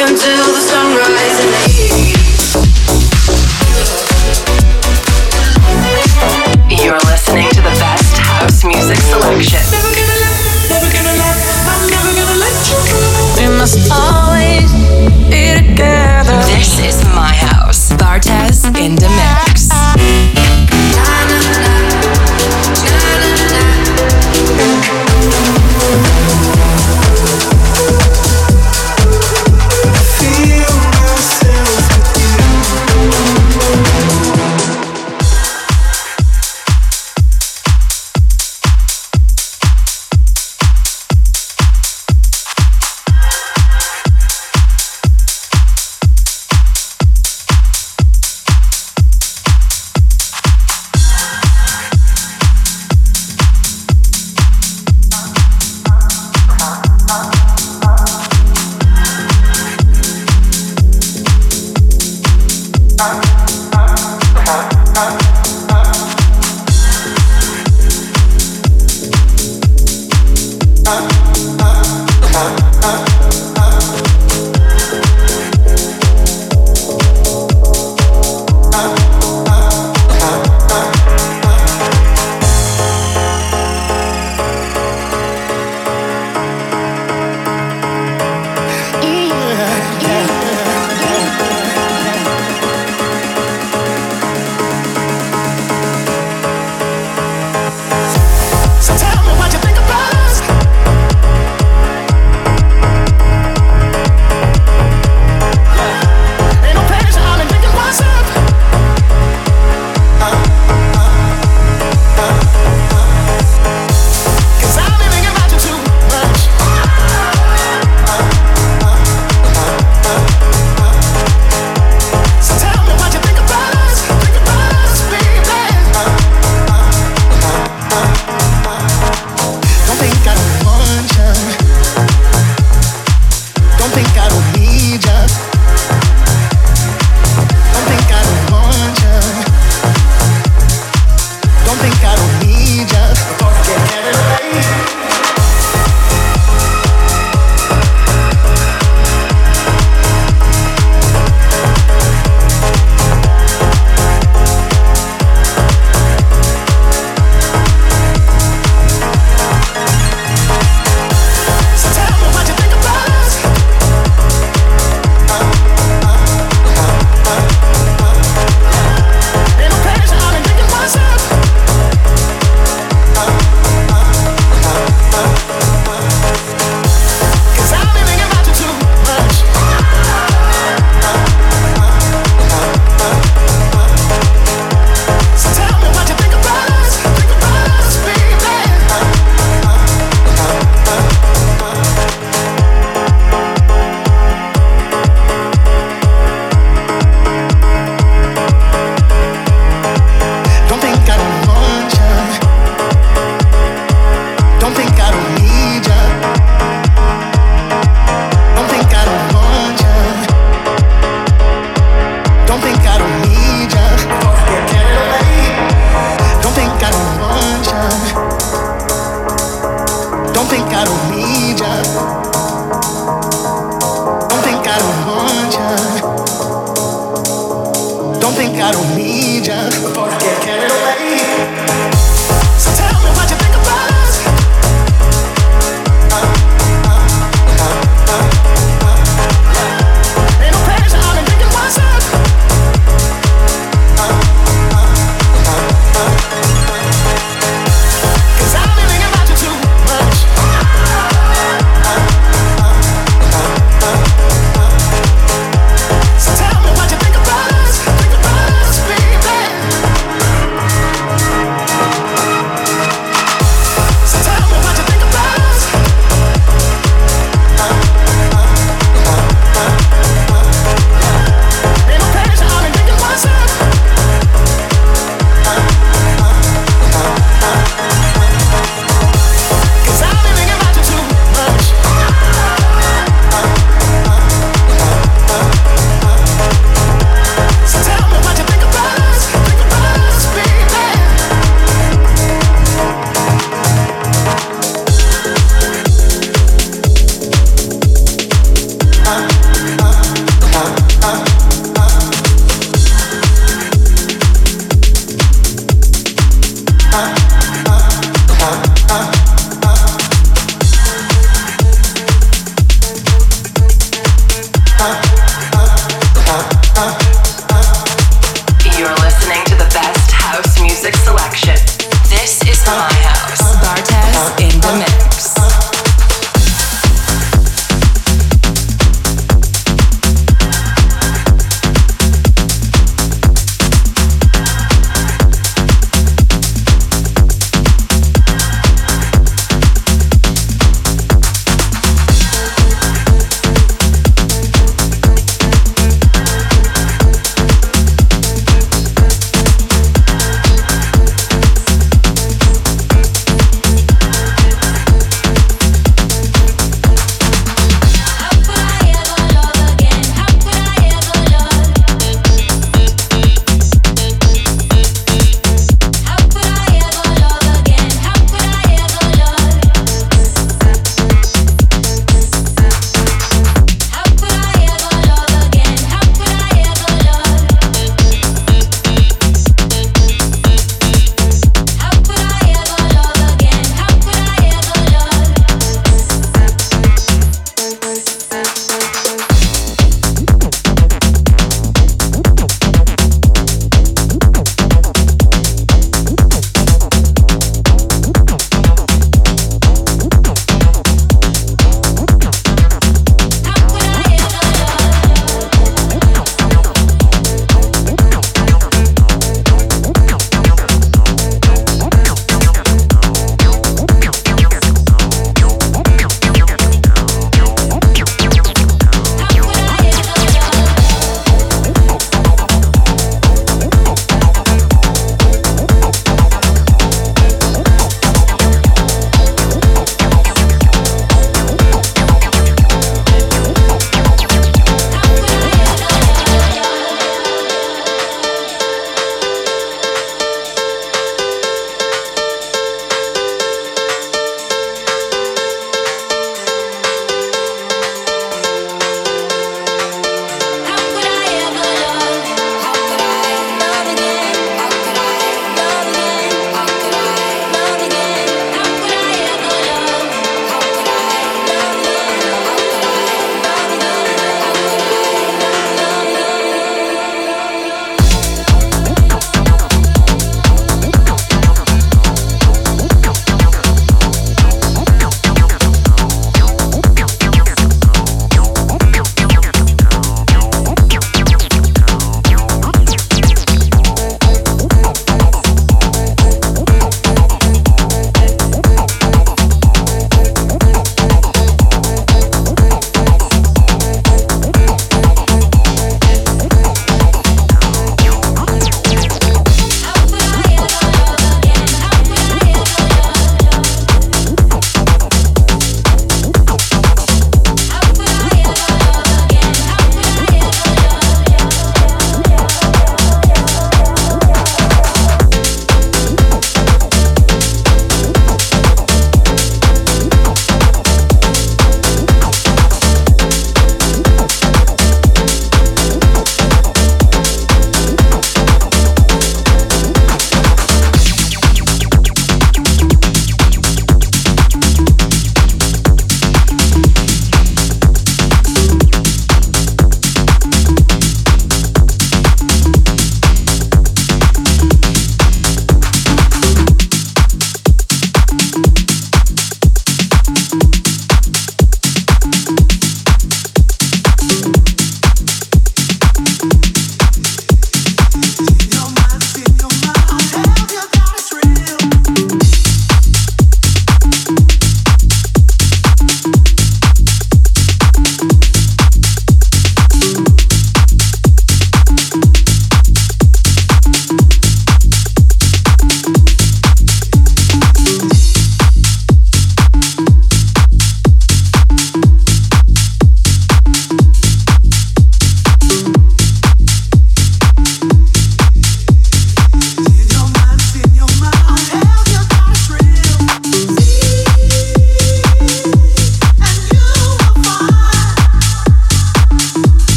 until the sunrise.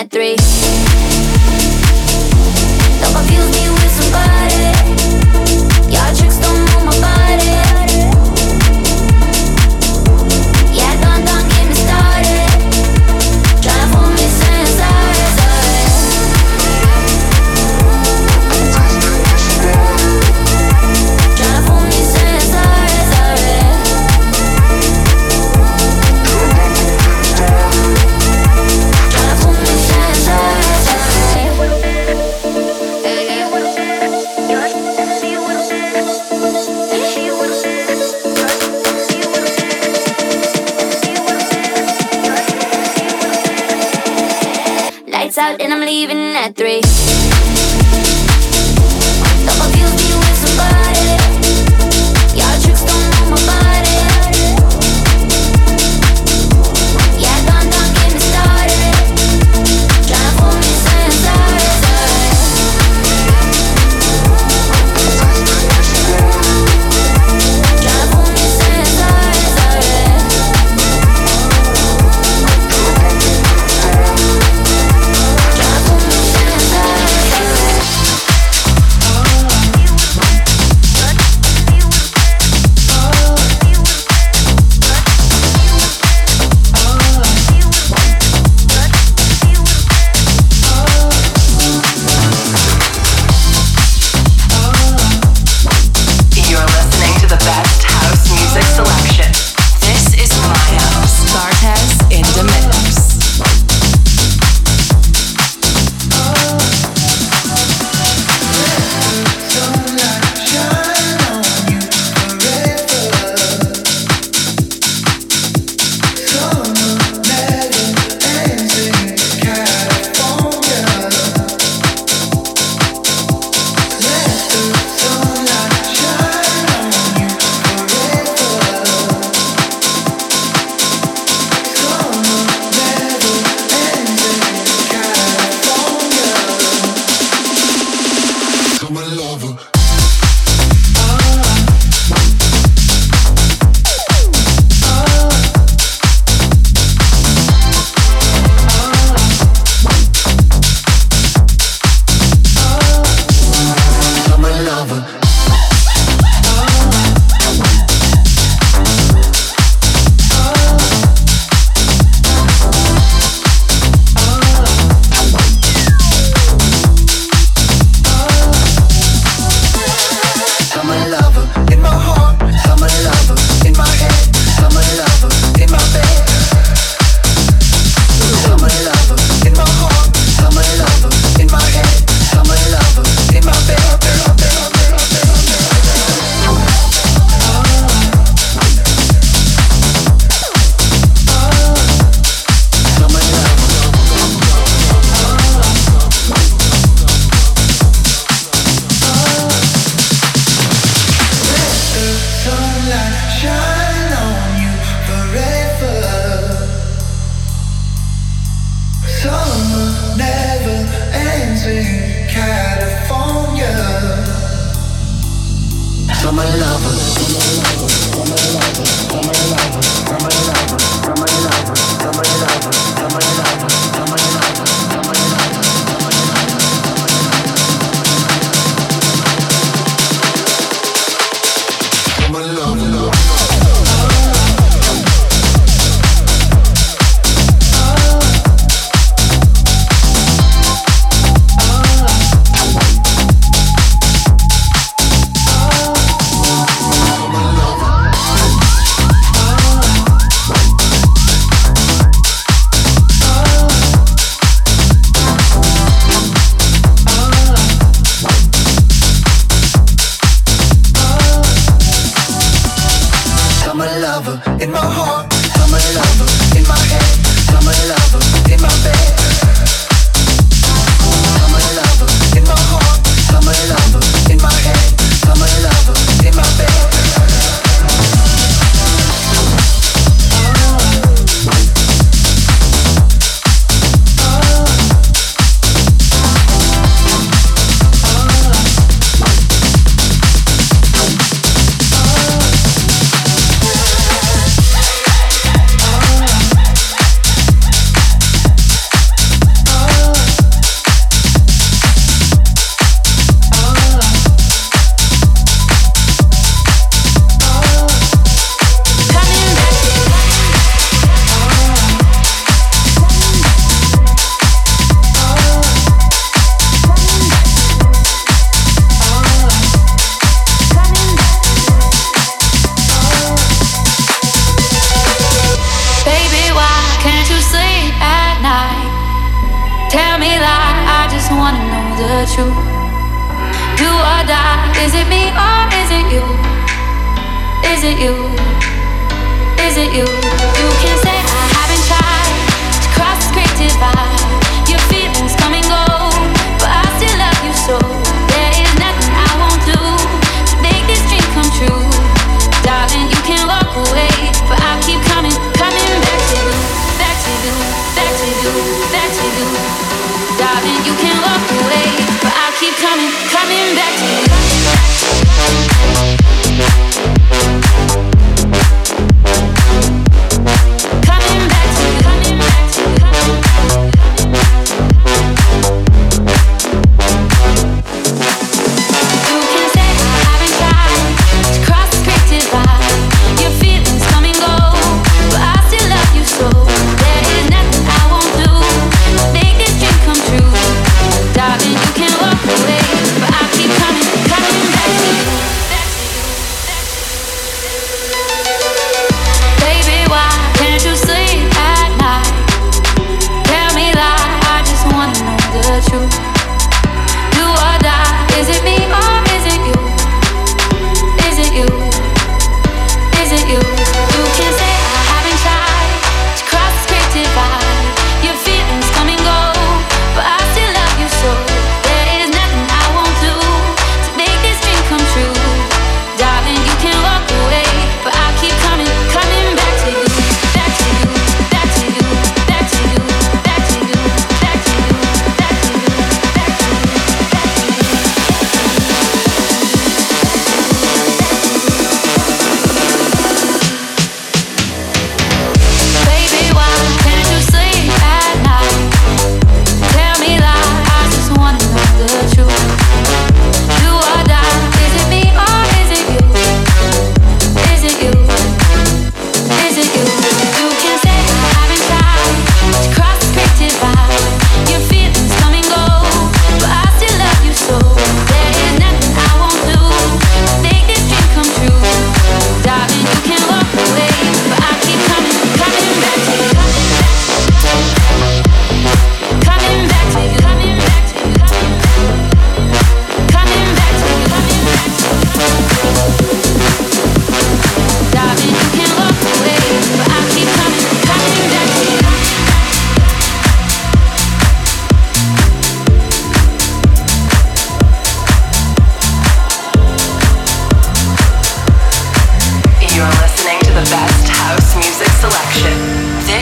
At three.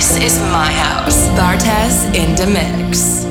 This is my house. Bartez in the mix.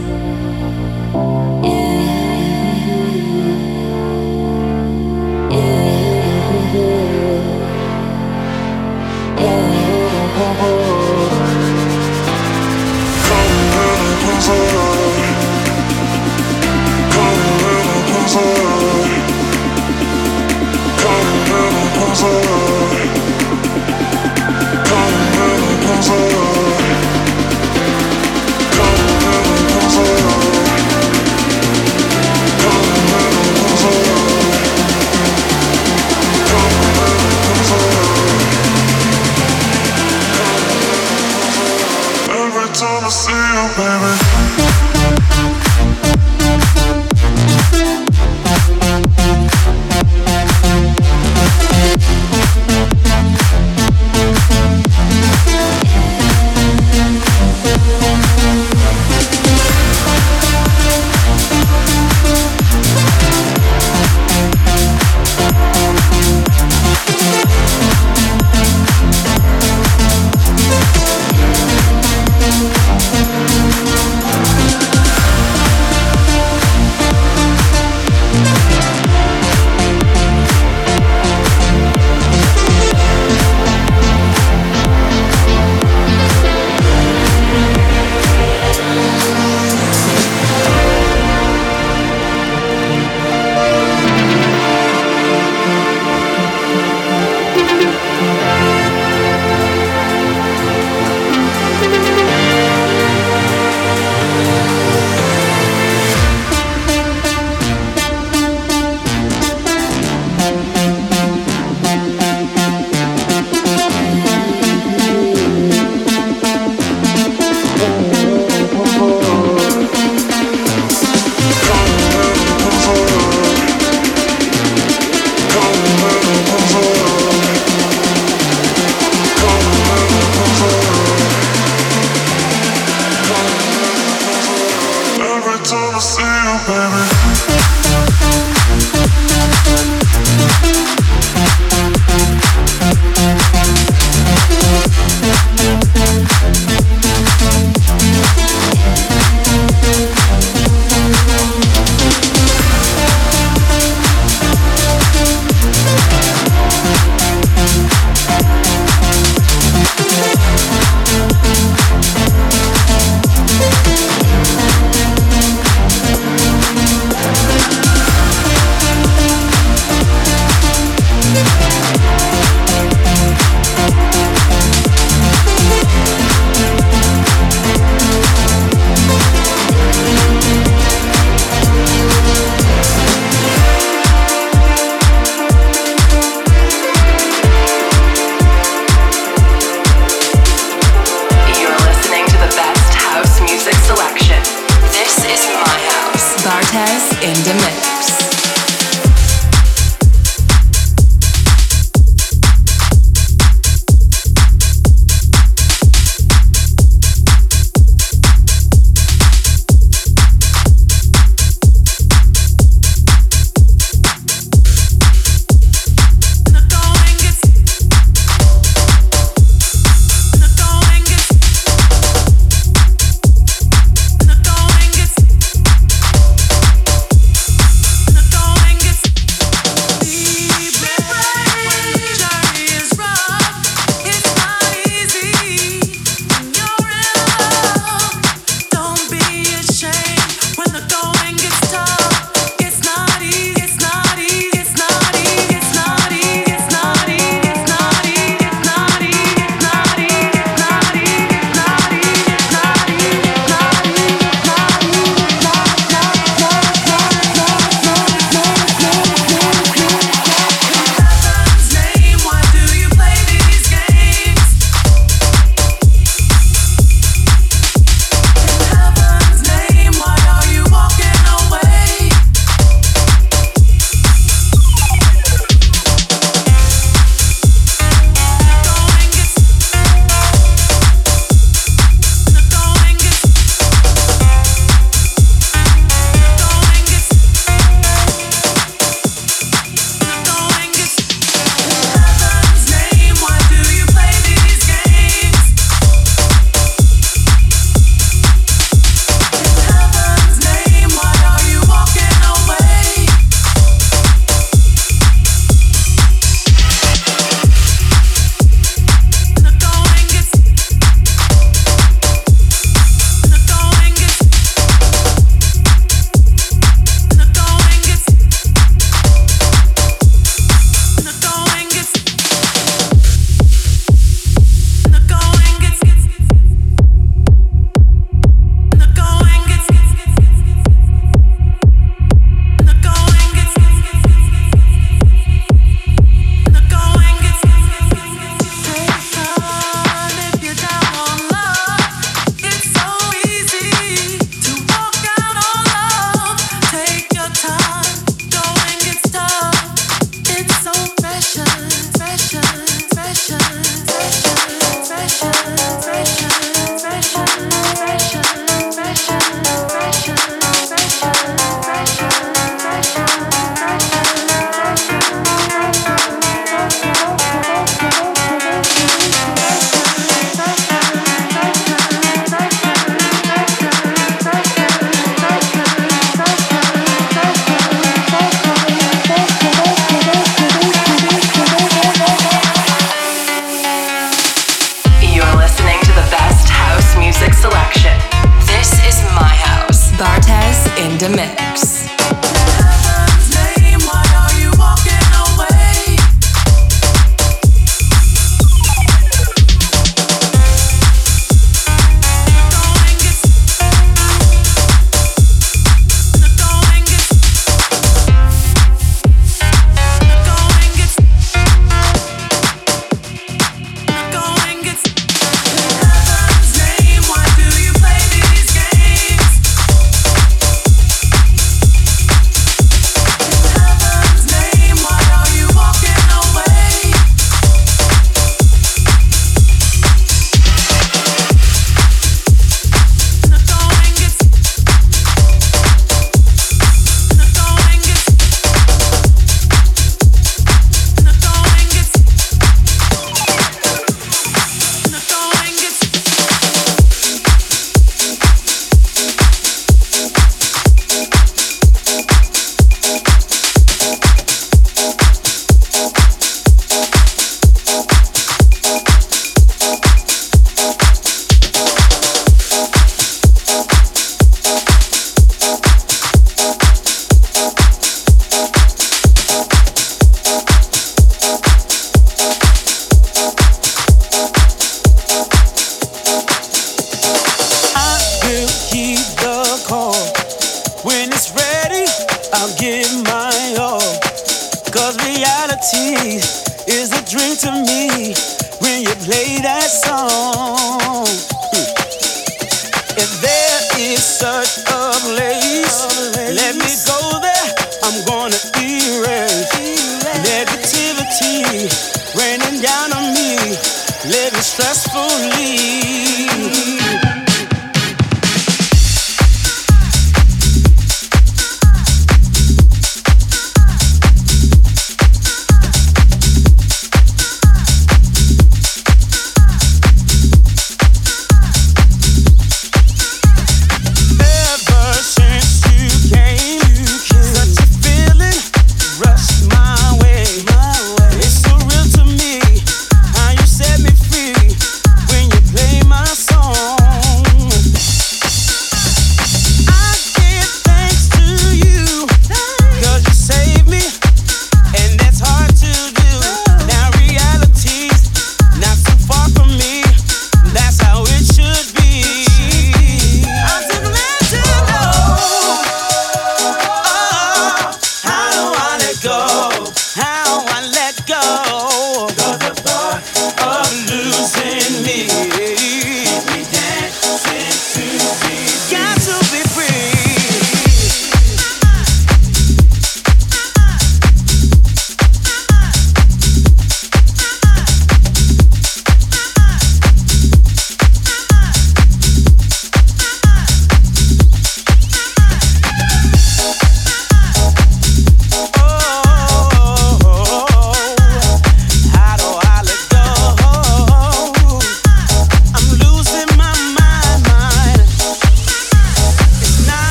Living stressfully.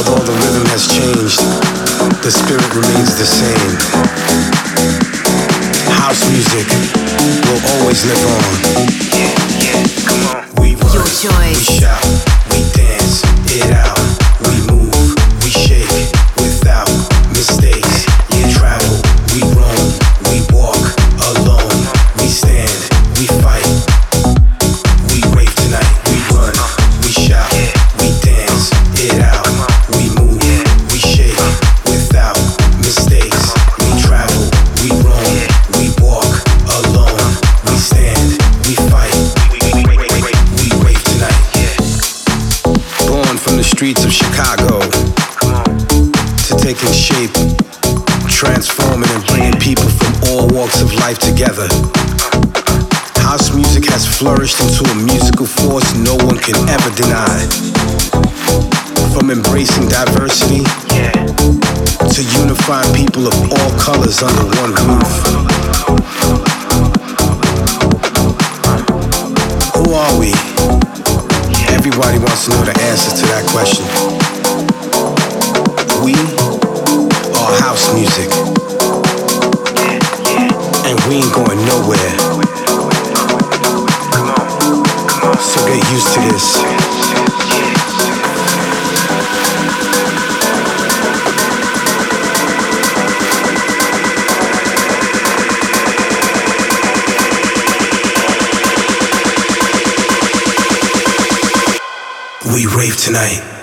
Although the rhythm has changed, the spirit remains the same. House music will always live on. Yeah, yeah, come on. We Your choice. we shout. walks of life together. House music has flourished into a musical force no one can ever deny. From embracing diversity to unifying people of all colors under one roof. Who are we? Everybody wants to know the answer to that question. We are house music and we ain't going nowhere. So get used to this. We rave tonight.